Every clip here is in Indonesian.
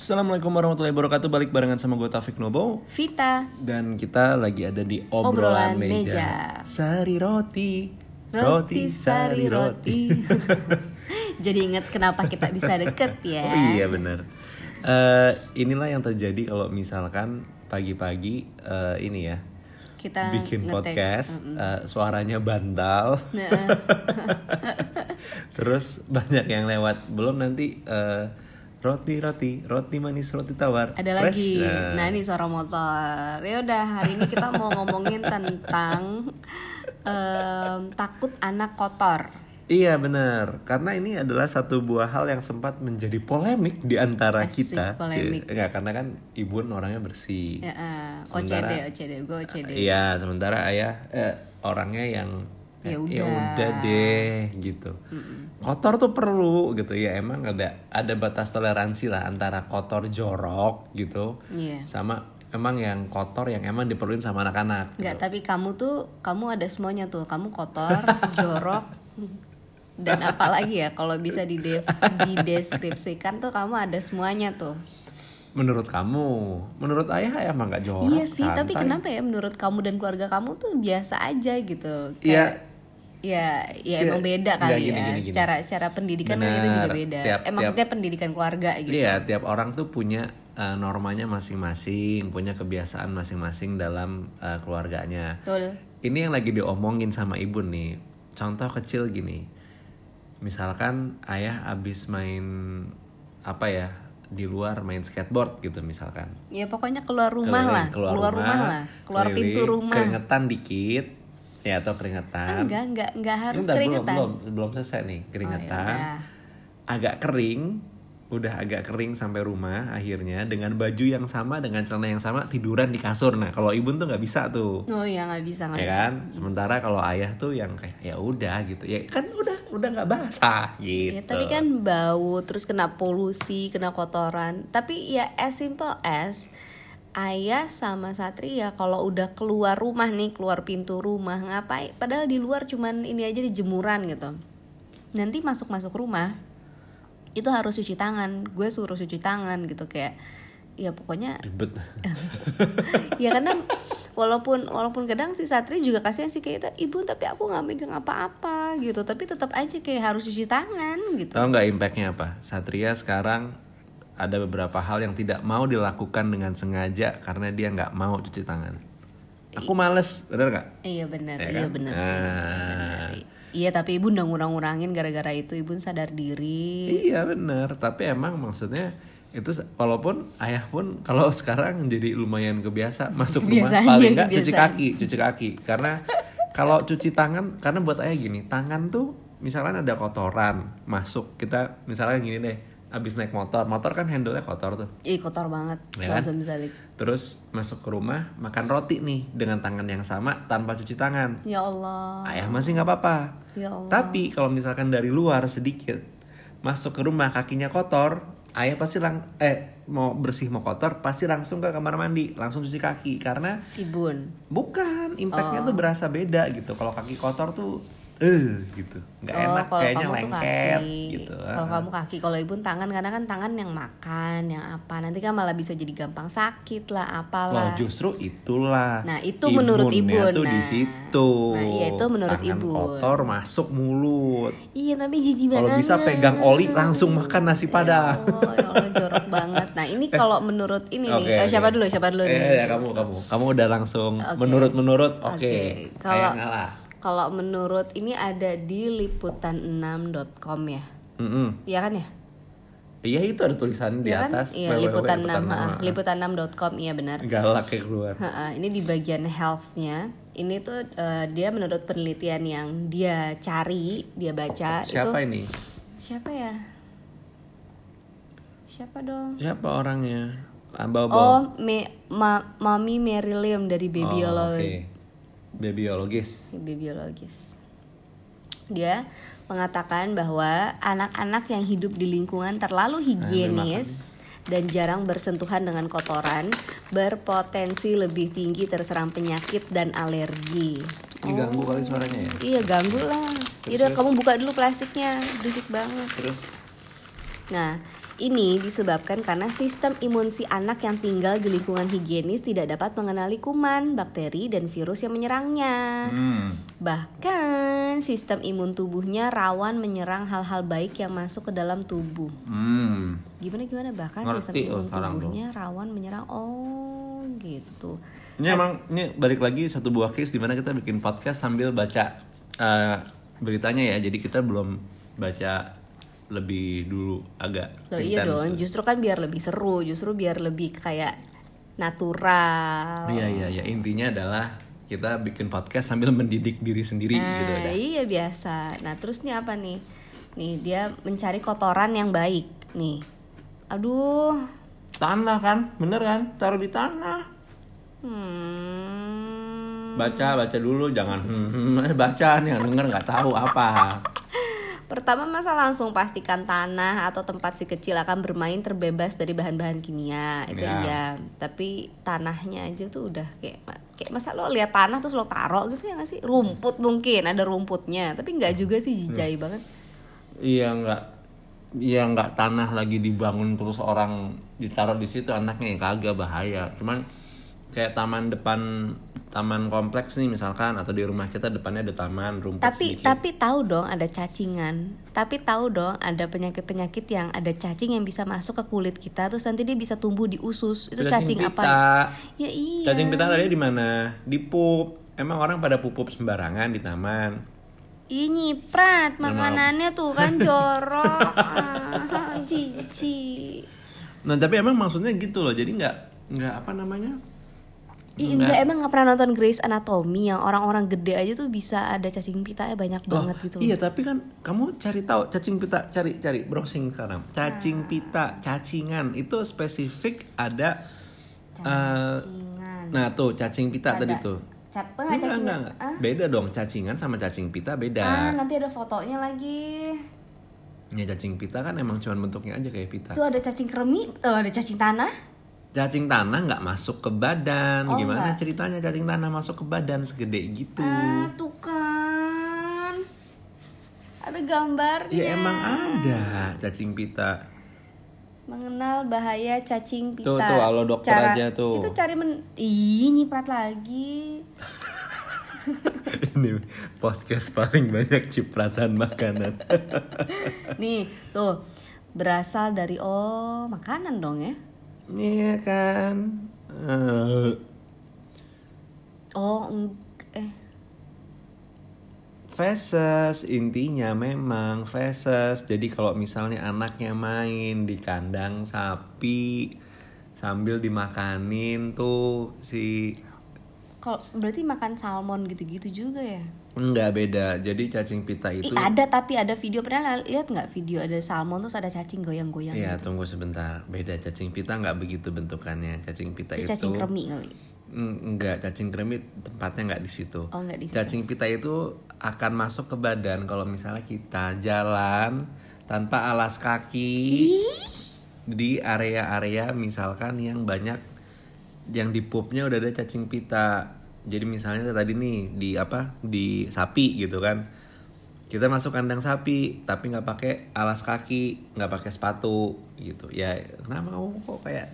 Assalamualaikum warahmatullahi wabarakatuh. Balik barengan sama gue Taufik Nobo Vita. Dan kita lagi ada di obrolan, Obrolan meja. meja. Sari roti. Roti sari roti. Jadi inget kenapa kita bisa deket ya. Oh iya bener Eh, Inilah yang terjadi kalau misalkan pagi-pagi eh, ini ya Kita Bikin ngetek. podcast eh, Suaranya bantal. Nah, Terus banyak yang lewat. Belum nanti eh, Roti roti Roti manis roti tawar Ada Fresh. lagi Nah, Nah ini suara motor Ya udah hari ini kita mau ngomongin tentang em, Takut anak kotor Iya benar, karena ini adalah satu buah hal yang sempat menjadi polemik di antara Asik, kita. polemik. Enggak, karena kan ibu orangnya bersih. ya, eh, Sementara- OCD OCD Gue OCD Iya, sementara ayah eh, orangnya yang Ya eh, udah. udah deh gitu. Kotor tuh perlu gitu ya, emang ada ada batas toleransi lah antara kotor jorok gitu Iya sama emang yang kotor yang emang diperluin sama anak-anak. Enggak, tapi kamu tuh kamu ada semuanya tuh. Kamu kotor, jorok, dan apalagi ya kalau bisa dide- dideskripsikan tuh kamu ada semuanya tuh. Menurut kamu, menurut ayah emang nggak jorok. iya sih, tapi santai. kenapa ya menurut kamu dan keluarga kamu tuh biasa aja gitu? Iya. Ya, ya Iya, emang beda kali gini, ya. gini, gini. Secara secara pendidikan kan itu juga beda. Tiap- eh maksudnya pendidikan keluarga gitu. Iya, tiap orang tuh punya uh, normanya masing-masing, punya kebiasaan masing-masing dalam uh, keluarganya. Betul. Ini yang lagi diomongin sama ibu nih. Contoh kecil gini. Misalkan ayah abis main apa ya di luar main skateboard gitu misalkan. Ya pokoknya keluar rumah Keliling, lah, keluar, rumah, lah, keluar keliling, pintu rumah. Keringetan dikit, ya atau keringetan. Enggak, enggak, enggak harus Bentar, keringetan. Belum, belum, belum selesai nih keringetan. yaudah. agak kering, udah agak kering sampai rumah akhirnya dengan baju yang sama dengan celana yang sama tiduran di kasur. Nah kalau ibu tuh nggak bisa tuh, Oh ya nggak bisa nggak ya bisa. kan? Sementara kalau ayah tuh yang kayak ya udah gitu, ya kan udah udah nggak basah gitu. Ya, tapi kan bau, terus kena polusi, kena kotoran. Tapi ya as simple as ayah sama Satria kalau udah keluar rumah nih, keluar pintu rumah ngapain? Padahal di luar cuman ini aja di jemuran gitu. Nanti masuk-masuk rumah itu harus cuci tangan. Gue suruh cuci tangan gitu kayak ya pokoknya ribet. ya karena walaupun walaupun kadang si Satria juga kasihan sih kayak ibu tapi aku nggak megang apa-apa gitu tapi tetap aja kayak harus cuci tangan gitu Tahu nggak impactnya apa? Satria sekarang ada beberapa hal yang tidak mau dilakukan dengan sengaja karena dia nggak mau cuci tangan. Aku males, bener nggak? Iya benar, Ya iya kan? benar sih. Ah. Iya tapi ibu udah ngurang-ngurangin gara-gara itu ibu sadar diri. Iya bener, tapi emang maksudnya itu walaupun ayah pun kalau sekarang jadi lumayan kebiasa masuk rumah paling nggak cuci kaki, cuci kaki karena kalau cuci tangan karena buat ayah gini, tangan tuh misalkan ada kotoran masuk kita misalnya gini deh, abis naik motor, motor kan handle-nya kotor tuh. Ih kotor banget. Ya kan? Terus masuk ke rumah makan roti nih dengan tangan yang sama tanpa cuci tangan. Ya Allah. Ayah masih nggak apa-apa. Ya Allah. Tapi kalau misalkan dari luar sedikit masuk ke rumah kakinya kotor, ayah pasti lang eh mau bersih mau kotor pasti langsung ke kamar mandi, langsung cuci kaki karena Tibun. bukan impactnya Oh. tuh berasa beda gitu. Kalau kaki kotor tuh eh gitu, nggak oh, enak kayaknya lengket kaki. gitu. Kalau kamu kaki, kalau ibu tangan karena kan tangan yang makan, yang apa. Nanti kan malah bisa jadi gampang sakit lah, apalah. justru itulah. Nah, itu menurut Ibu. di Nah. situ. Nah, iya, itu menurut Tangan Ibu. kotor masuk mulut. Iya tapi jijik banget. Kalau bisa pegang oli langsung makan nasi padang. Oh, ya Allah jorok banget. Nah ini kalau menurut ini nih, Oke, eh, siapa dulu? Siapa dulu nih? Eh, ya kamu kamu. Kamu udah langsung Oke. menurut menurut oke. Oke, Kalau kalau-. Kalau menurut ini ada di liputan6.com ya. Mm-mm. Iya kan ya? Iya itu ada tulisan di Iya kan? atas. Iya, liputan 6, enam. ha, liputan6.com iya benar. Galak kayak keluar. Ha-ha, ini di bagian health-nya. Ini tuh eh, dia menurut penelitian yang dia cari, dia baca Siapa itu ini? siapa ya? Siapa dong? Siapa orangnya? Ah, bawa Oh, me, ma, Mami Mary Lim dari Oh, Babyology. oke. Babyologis. biologis. Dia mengatakan bahwa anak-anak yang hidup di lingkungan terlalu higienis dan jarang bersentuhan dengan kotoran berpotensi lebih tinggi terserang penyakit dan alergi. Ini ganggu kali suaranya ya. Iya ganggu lah. Yaudah kamu buka dulu plastiknya, berisik banget. Terus Nah, ini disebabkan karena sistem imun si anak yang tinggal di lingkungan higienis tidak dapat mengenali kuman, bakteri, dan virus yang menyerangnya. Hmm. Bahkan sistem imun tubuhnya rawan menyerang hal-hal baik yang masuk ke dalam tubuh. Hmm. Gimana gimana bahkan Ngerti sistem imun tubuhnya rawan menyerang. Oh, gitu. Ini emang ini balik lagi satu buah case di mana kita bikin podcast sambil baca eh, beritanya ya. Jadi kita belum baca lebih dulu agak Loh, iya dong, justru kan biar lebih seru, justru biar lebih kayak natural. Iya iya iya intinya adalah kita bikin podcast sambil mendidik diri sendiri Nah, gitu dah. iya biasa. Nah, terus nih apa nih? Nih, dia mencari kotoran yang baik nih. Aduh. Tanah kan, bener kan? Taruh di tanah. Hmm. Baca baca dulu jangan hmm, baca nih yang denger nggak tahu apa. Pertama masa langsung pastikan tanah atau tempat si kecil akan bermain terbebas dari bahan-bahan kimia itu Ya. iya. Tapi tanahnya aja tuh udah kayak kayak masa lo lihat tanah terus lo taruh gitu ya nggak sih? Rumput mungkin ada rumputnya, tapi nggak juga sih jijai banget. Iya nggak Iya nggak tanah lagi dibangun terus orang ditaruh di situ anaknya ya kagak bahaya. Cuman kayak taman depan taman kompleks nih misalkan atau di rumah kita depannya ada taman rumput tapi sedikit. tapi tahu dong ada cacingan tapi tahu dong ada penyakit penyakit yang ada cacing yang bisa masuk ke kulit kita terus nanti dia bisa tumbuh di usus itu cacing, pita. apa ya iya Cacing pita tadi di mana? Di pup. Emang orang pada pupup sembarangan di taman. Ih nyiprat makanannya tuh kan jorok ah, cici Nah tapi emang maksudnya gitu loh. Jadi nggak nggak apa namanya? Ih, enggak emang nggak pernah nonton Grey's Anatomy yang orang-orang gede aja tuh bisa ada cacing pitanya banyak Oh, banget gitu. Iya tapi kan kamu cari tahu cacing pita cari cari browsing sekarang cacing pita cacingan itu spesifik ada eh, Cacingan. nah tuh cacing pita tadi Ada. tuh Cap- enggak, enggak, cacingan. enggak, enggak. Ah? beda dong cacingan sama cacing pita beda Ah, nanti ada fotonya lagi. ya cacing pita kan emang cuma bentuknya aja kayak pita Tuh ada cacing kremi, tuh ada cacing tanah. Cacing tanah nggak masuk ke badan Oh, gimana enggak. ceritanya cacing tanah masuk ke badan segede gitu Ah, tuh kan. Ada gambarnya. ya emang ada cacing pita Mengenal bahaya cacing pita. Tuh, tuh, halo dokter aja tuh. Itu cari men Ih, nyiprat lagi. ini podcast paling banyak cipratan makanan Nih, tuh. Berasal dari oh, makanan dong ya. Iya kan. Oh, eh feses intinya memang feses. Jadi kalau misalnya anaknya main di kandang sapi sambil dimakanin tuh si kalau berarti makan salmon gitu-gitu juga ya? enggak beda. Jadi cacing pita itu Ih, ada tapi ada video pernah lihat nggak video ada salmon terus ada cacing goyang-goyang Ya gitu. tunggu sebentar. Beda cacing pita nggak begitu bentukannya. Cacing pita Itu itu cacing kremi kali. Enggak, cacing kremi tempatnya nggak di situ. Oh, nggak di situ. Cacing pita itu akan masuk ke badan kalau misalnya kita jalan tanpa alas kaki di area-area misalkan yang banyak yang di pupnya udah ada cacing pita. Jadi misalnya tadi nih di apa di sapi gitu kan. Kita masuk kandang sapi tapi nggak pakai alas kaki, nggak pakai sepatu gitu. Ya kenapa kamu kok kayak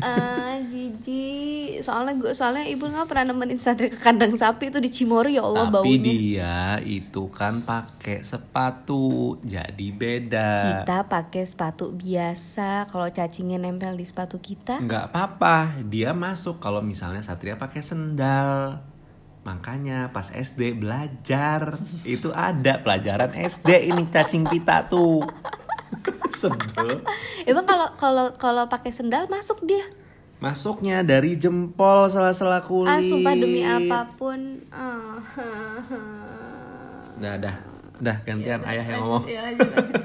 Ah, Jiji, soalnya gue soalnya ibu nggak pernah nemenin santri ke kandang sapi itu di Cimory ya Allah Tapi baunya. dia itu kan pakai sepatu, jadi beda. Kita pakai sepatu biasa. Kalau cacingnya nempel di sepatu kita, Nggak apa-apa, dia masuk kalau misalnya Satria pakai sendal. Makanya pas SD belajar itu ada pelajaran SD ini cacing pita tuh. Sebel. emang kalau kalau kalau pakai sendal masuk dia. Masuknya dari jempol sela-sela kulit. Ah, sumpah demi apa pun. Ah, Dah, dah. Dah gantian ayah yang ngomong. Ya, lanjut, lanjut.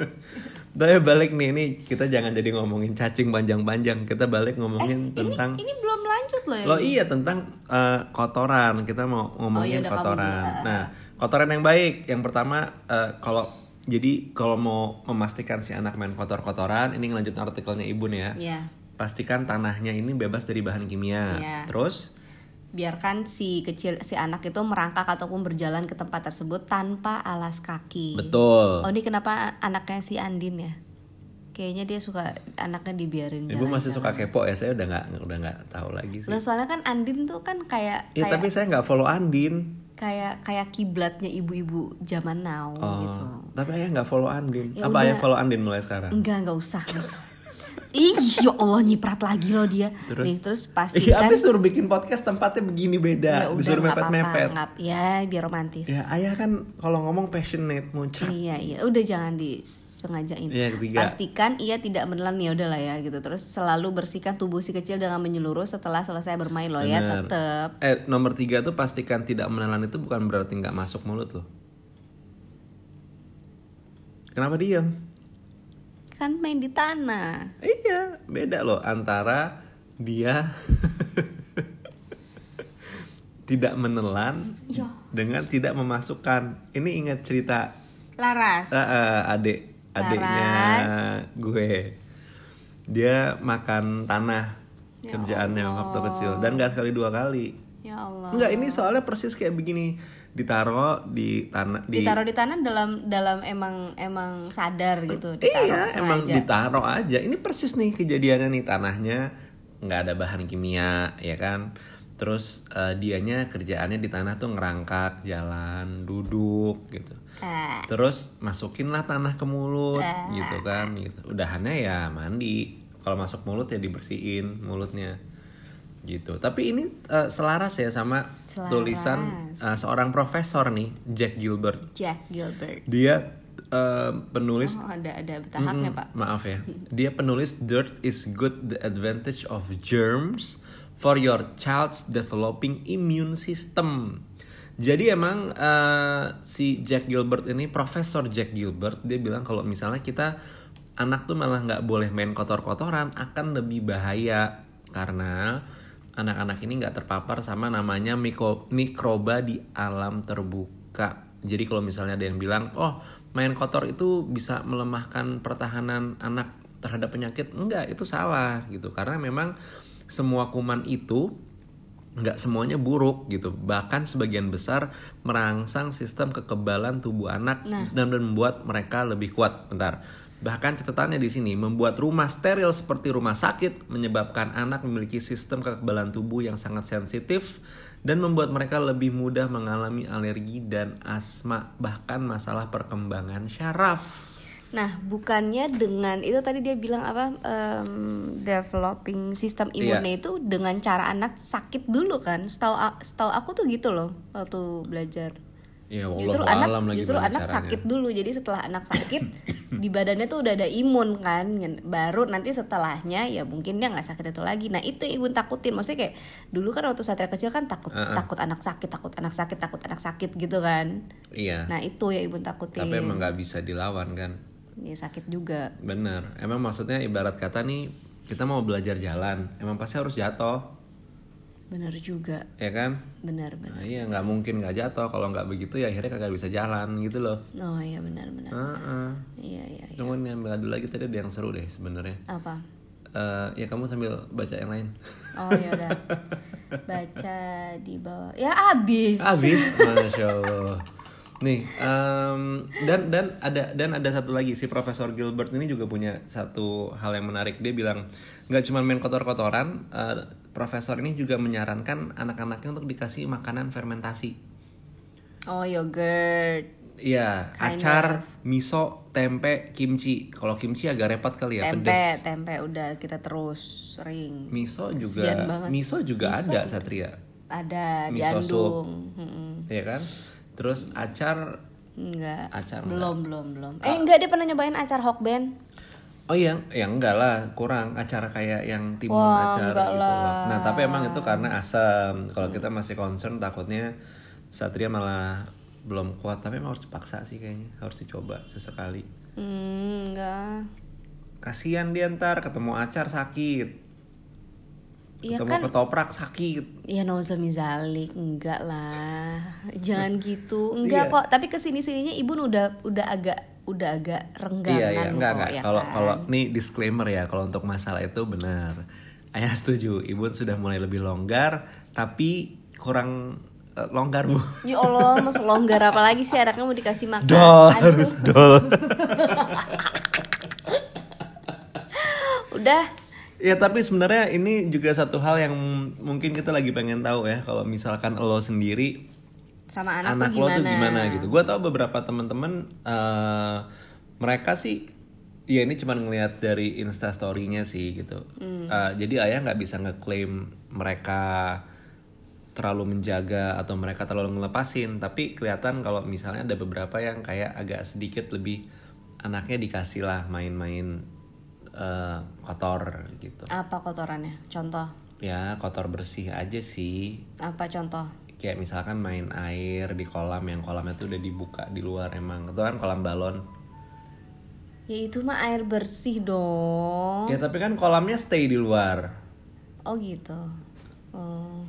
Tapi balik nih, nih kita jangan jadi ngomongin cacing panjang-panjang. Kita balik ngomongin tentang Ini belum lanjut loh ya. Lo iya tentang eh, kotoran. Kita mau Oh, ngomongin iya, udah kamu kotoran. Nah, kotoran yang baik. Yang pertama eh, kalau jadi kalau mau memastikan si anak main kotor-kotoran, ini ngelanjut artikelnya ibu nih ya. Iya. Pastikan tanahnya ini bebas dari bahan kimia. Iya. Terus biarkan si kecil si anak itu merangkak ataupun berjalan ke tempat tersebut tanpa alas kaki. betul. Oh ini kenapa anaknya si Andin ya? kayaknya dia suka anaknya dibiarin Ibu jalan. masih suka kepo ya, saya udah nggak udah nggak tahu lagi sih. Loh, soalnya kan Andin tuh kan kayak Ya kayak tapi saya nggak follow Andin. kayak kayak kiblatnya ibu-ibu zaman now Oh, gitu. tapi ayah nggak follow Andin. Ya Apa udah. ayah follow Andin mulai sekarang? Enggak, enggak usah, enggak usah. Ih, ya Allah nyiprat lagi loh dia. Terus? Nih, terus Iya, pastikan habis suruh bikin podcast tempatnya begini beda, ya udah disuruh mepet-mepet. nggak- ya biar romantis. Ya ayah kan kalau ngomong passionate muncrat. Iya, iya, udah jangan disengajain. Iya, ketiga. Pastikan ia tidak menelan ya udahlah ya gitu. Terus selalu bersihkan tubuh si kecil dengan menyeluruh setelah selesai bermain loh ya, Bener. tetep. Eh nomor tiga tuh pastikan tidak menelan itu bukan berarti nggak masuk mulut loh. Kenapa diam? Kan main di tanah. Iya, beda loh antara dia tidak menelan Iya. dengan tidak memasukkan. Ini ingat cerita Laras. eh, eh, adik adiknya gue. Dia makan tanah Ya kerjaannya waktu kecil dan gak sekali dua kali. Ya Allah. Enggak, ini soalnya persis kayak begini. Ditaruh di tanah di Ditaruh di tanah dalam dalam emang emang sadar gitu, ditaruh Iya, emang sengaja. ditaruh aja. Ini persis nih kejadiannya nih tanahnya nggak ada bahan kimia, ya kan? Terus eh, dianya kerjaannya di tanah tuh ngerangkak, jalan, duduk gitu. Eh, Terus masukin lah tanah ke mulut Ah. gitu kan gitu. Udahannya ya mandi. Kalau masuk mulut ya dibersihin mulutnya. Gitu. Tapi ini eh, selaras ya sama Selaras. tulisan eh, seorang profesor nih, Jack Gilbert. Jack Gilbert. Dia eh, penulis Oh, ada ada tahapnya, Mm-mm, Pak. Maaf ya. Dia penulis Dirt is good the advantage of germs for your child's developing immune system. Jadi emang eh, si Jack Gilbert ini Profesor Jack Gilbert dia bilang kalau misalnya kita anak tuh malah nggak boleh main kotor-kotoran akan lebih bahaya karena anak-anak ini nggak terpapar sama namanya mikro- mikroba di alam terbuka. Jadi kalau misalnya ada yang bilang, oh main kotor itu bisa melemahkan pertahanan anak terhadap penyakit, enggak itu salah gitu. Karena memang semua kuman itu nggak semuanya buruk gitu. Bahkan sebagian besar merangsang sistem kekebalan tubuh anak Nah. dan dan membuat mereka lebih kuat. Bentar. Bahkan catatannya di sini membuat rumah steril seperti rumah sakit menyebabkan anak memiliki sistem kekebalan tubuh yang sangat sensitif dan membuat mereka lebih mudah mengalami alergi dan asma bahkan masalah perkembangan syaraf. Nah, bukannya dengan itu tadi dia bilang apa em, developing sistem Iya. imunnya itu dengan cara anak sakit dulu kan? Setahu setahu aku tuh gitu loh waktu belajar. Ya Justru anak alam lagi justru anak caranya. sakit dulu. Jadi setelah anak sakit di badannya tuh udah ada imun kan. Baru nanti setelahnya ya mungkin dia nggak sakit itu lagi. Nah, itu yang ibu takutin. Maksudnya kayak dulu kan waktu satria kecil kan takut Uh-uh. takut anak sakit, takut anak sakit, takut anak sakit gitu kan. Iya. Nah, itu ya ibu takutin. Tapi emang nggak bisa dilawan kan. Ya sakit juga. Bener, emang maksudnya ibarat kata nih kita mau belajar jalan, emang pasti harus jatuh, Bener juga. ya kan? Bener bener. Nah, iya nggak mungkin nggak jatuh, kalau nggak begitu ya akhirnya kagak bisa jalan gitu loh. Oh iya benar benar. Heeh. Iya iya. iya. Tunggu nih ambil adu lagi tadi ada yang seru deh sebenarnya. Apa? Eh, ya kamu sambil baca yang lain. Oh ya udah. Baca di bawah. Ya abis. Abis, masya Allah. Nih, em, dan dan ada dan ada satu lagi si Profesor Gilbert ini juga punya satu hal yang menarik. Dia bilang nggak cuma main kotor-kotoran, eh, Profesor ini juga menyarankan anak-anaknya untuk dikasih makanan fermentasi. Oh yogurt. Iya, acar, miso, tempe, kimchi. Kalau kimchi agak repot kali ya, tempe pedes. tempe udah kita terus sering. Miso juga, banget. miso juga Miso ada Satria, Ada di Miso Andung. Mm-mm. ya kan? Terus acar Enggak. Acar belum belum belum. Eh enggak dia pernah nyobain acar hokben. Oh iya, ya enggak lah, kurang acara kayak yang timun Wah, acar enggak gitu loh. lah. Nah, tapi emang itu karena asam. Kalau kita masih concern takutnya Satria malah belum kuat, tapi emang harus dipaksa sih kayaknya, harus dicoba sesekali. Hmm, enggak. Kasihan dia ntar ketemu acar sakit, Iya ketemu kan ketoprak sakit. Ya Nozami Zalik enggak lah jangan gitu enggak Iya. kok tapi ke sini sininya ibu udah udah agak udah agak renggangan iya iya, enggak kok, enggak. ya Kalau kan? kalau nih disclaimer ya, kalau untuk masalah itu benar. Ayah setuju, ibu sudah mulai lebih longgar, tapi kurang eh, longgar bu. ya Allah masuk longgar apa lagi sih anaknya mau dikasih makan Dol Aduh. harus dol. udah Ya tapi sebenarnya ini juga satu hal yang mungkin kita lagi pengen tahu ya kalau misalkan lo sendiri sama anak, anak, tuh lo gimana tuh gimana gitu. Gue tau beberapa teman-teman eh, mereka sih ya ini cuma ngelihat dari insta story-nya sih gitu. Eh, jadi ayah nggak bisa ngeklaim mereka terlalu menjaga atau mereka terlalu ngelepasin tapi kelihatan kalau misalnya ada beberapa yang kayak agak sedikit lebih anaknya dikasih lah main-main eh, kotor gitu. Apa kotorannya? Contoh. Ya kotor bersih aja sih. Apa contoh? Kayak misalkan main air di kolam yang kolamnya tuh udah dibuka di luar emang. Itu kan kolam balon. Ya itu mah air bersih dong. Ya tapi kan kolamnya stay di luar. Oh gitu. Oh.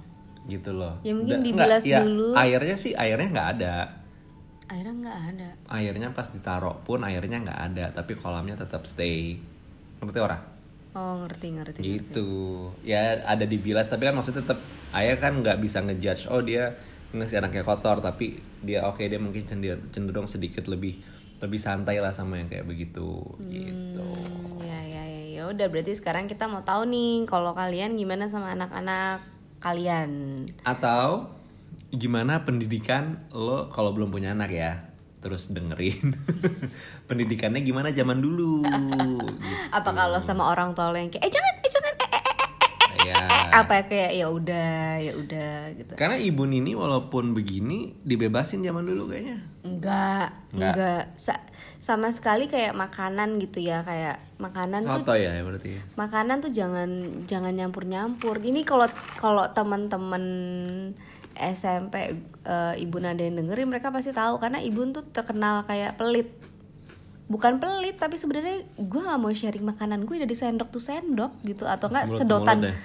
Gitu loh. Ya, mungkin Da- dibilas nggak, ya, dulu. airnya sih airnya nggak ada. Airnya nggak ada. Airnya pas ditaruh pun airnya nggak ada tapi kolamnya tetap stay ngerti ora oh ngerti ngerti gitu. Ya ada dibilas tapi kan maksudnya tetap ayah kan nggak bisa ngejudge oh dia ngasih anaknya kotor tapi dia oke dia mungkin cenderung, cenderung sedikit lebih lebih santai lah sama yang kayak begitu. Gitu. Hmm, ya ya ya ya udah berarti sekarang kita mau tahu nih kalau kalian gimana sama anak-anak kalian? Atau gimana pendidikan lo kalau belum punya anak ya terus dengerin. Pendidikannya gimana zaman dulu? Gitu. apa kalau sama orang tua lo yang kayak eh jangan eh jangan eh eh eh, eh, ya eh, apa ya kayak ya udah ya udah gitu. Karena ibu Nini walaupun begini dibebasin zaman dulu kayaknya. Enggak Enggak. enggak. Sa- sama sekali kayak makanan gitu ya kayak makanan tuh soto ya berarti ya? makanan tuh jangan jangan nyampur nyampur ini kalau kalau teman-teman SMP eh, ibu Nada yang dengerin mereka pasti tahu. Karena ibu tuh terkenal kayak pelit. Bukan pelit tapi sebenarnya gue nggak mau sharing makanan gue dari sendok tuh sendok gitu. Atau enggak sedotan. ya?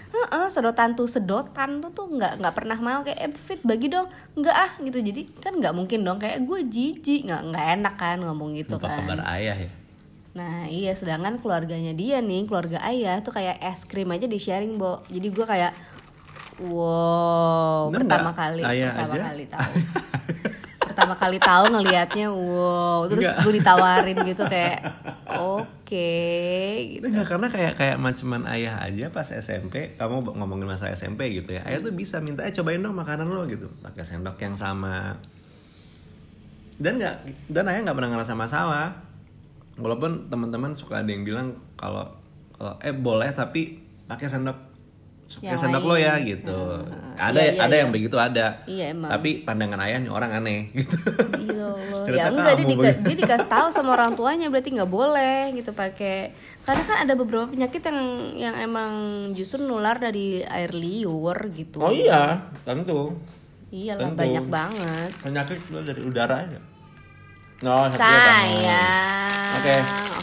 Sedotan tuh sedotan tuh tuh nggak nggak pernah mau. Kayak eh, fit bagi dong. Nggak ah gitu. Jadi kan nggak mungkin dong. Kayak gue jijik nggak nggak enak kan ngomong gitu lupa kan. kabar ayah ya? Nah iya sedangkan keluarganya dia nih keluarga ayah tuh kayak es krim aja di sharing bo. Jadi gue kayak wow Bener pertama nggak? kali Ayah pertama aja? kali tahu. Pertama kali tahu ngelihatnya wow. Terus gue ditawarin gitu kayak oke gitu. Enggak, karena kayak kayak maceman ayah aja pas SMP kamu ngomongin masalah SMP gitu ya. Ayah tuh bisa minta eh cobain dong makanan lo gitu. Pakai sendok yang sama. Dan nggak dan ayah nggak pernah ngerasa masalah. Walaupun teman-teman suka ada yang bilang kalau kalau eh boleh tapi pakai sendok Yang sendok lo ya gitu. Ah, ada iya, iya, ada iya. yang begitu ada. Iya, emang. tapi pandangan ayah nih orang aneh gitu. Iya Allah. Ternyata ya enggak dia, dika- dia dikasih tahu sama orang tuanya berarti nggak boleh gitu pakai. Karena kan ada beberapa penyakit yang yang emang justru nular dari air liur gitu. Oh iya tentu. Iyalah tentu. banyak banget. Penyakit dari udara aja no, Satria sayang. Oke.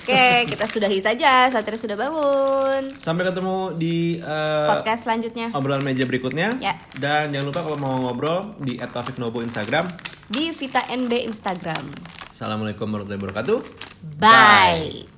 oke kita sudahi saja. Satria sudah bangun. Sampai ketemu di eh, podcast selanjutnya. obrolan meja berikutnya. Ya. dan jangan lupa kalau mau ngobrol di @taufiknobo Instagram. Di Vita NB Instagram. Assalamualaikum warahmatullahi wabarakatuh. Bye.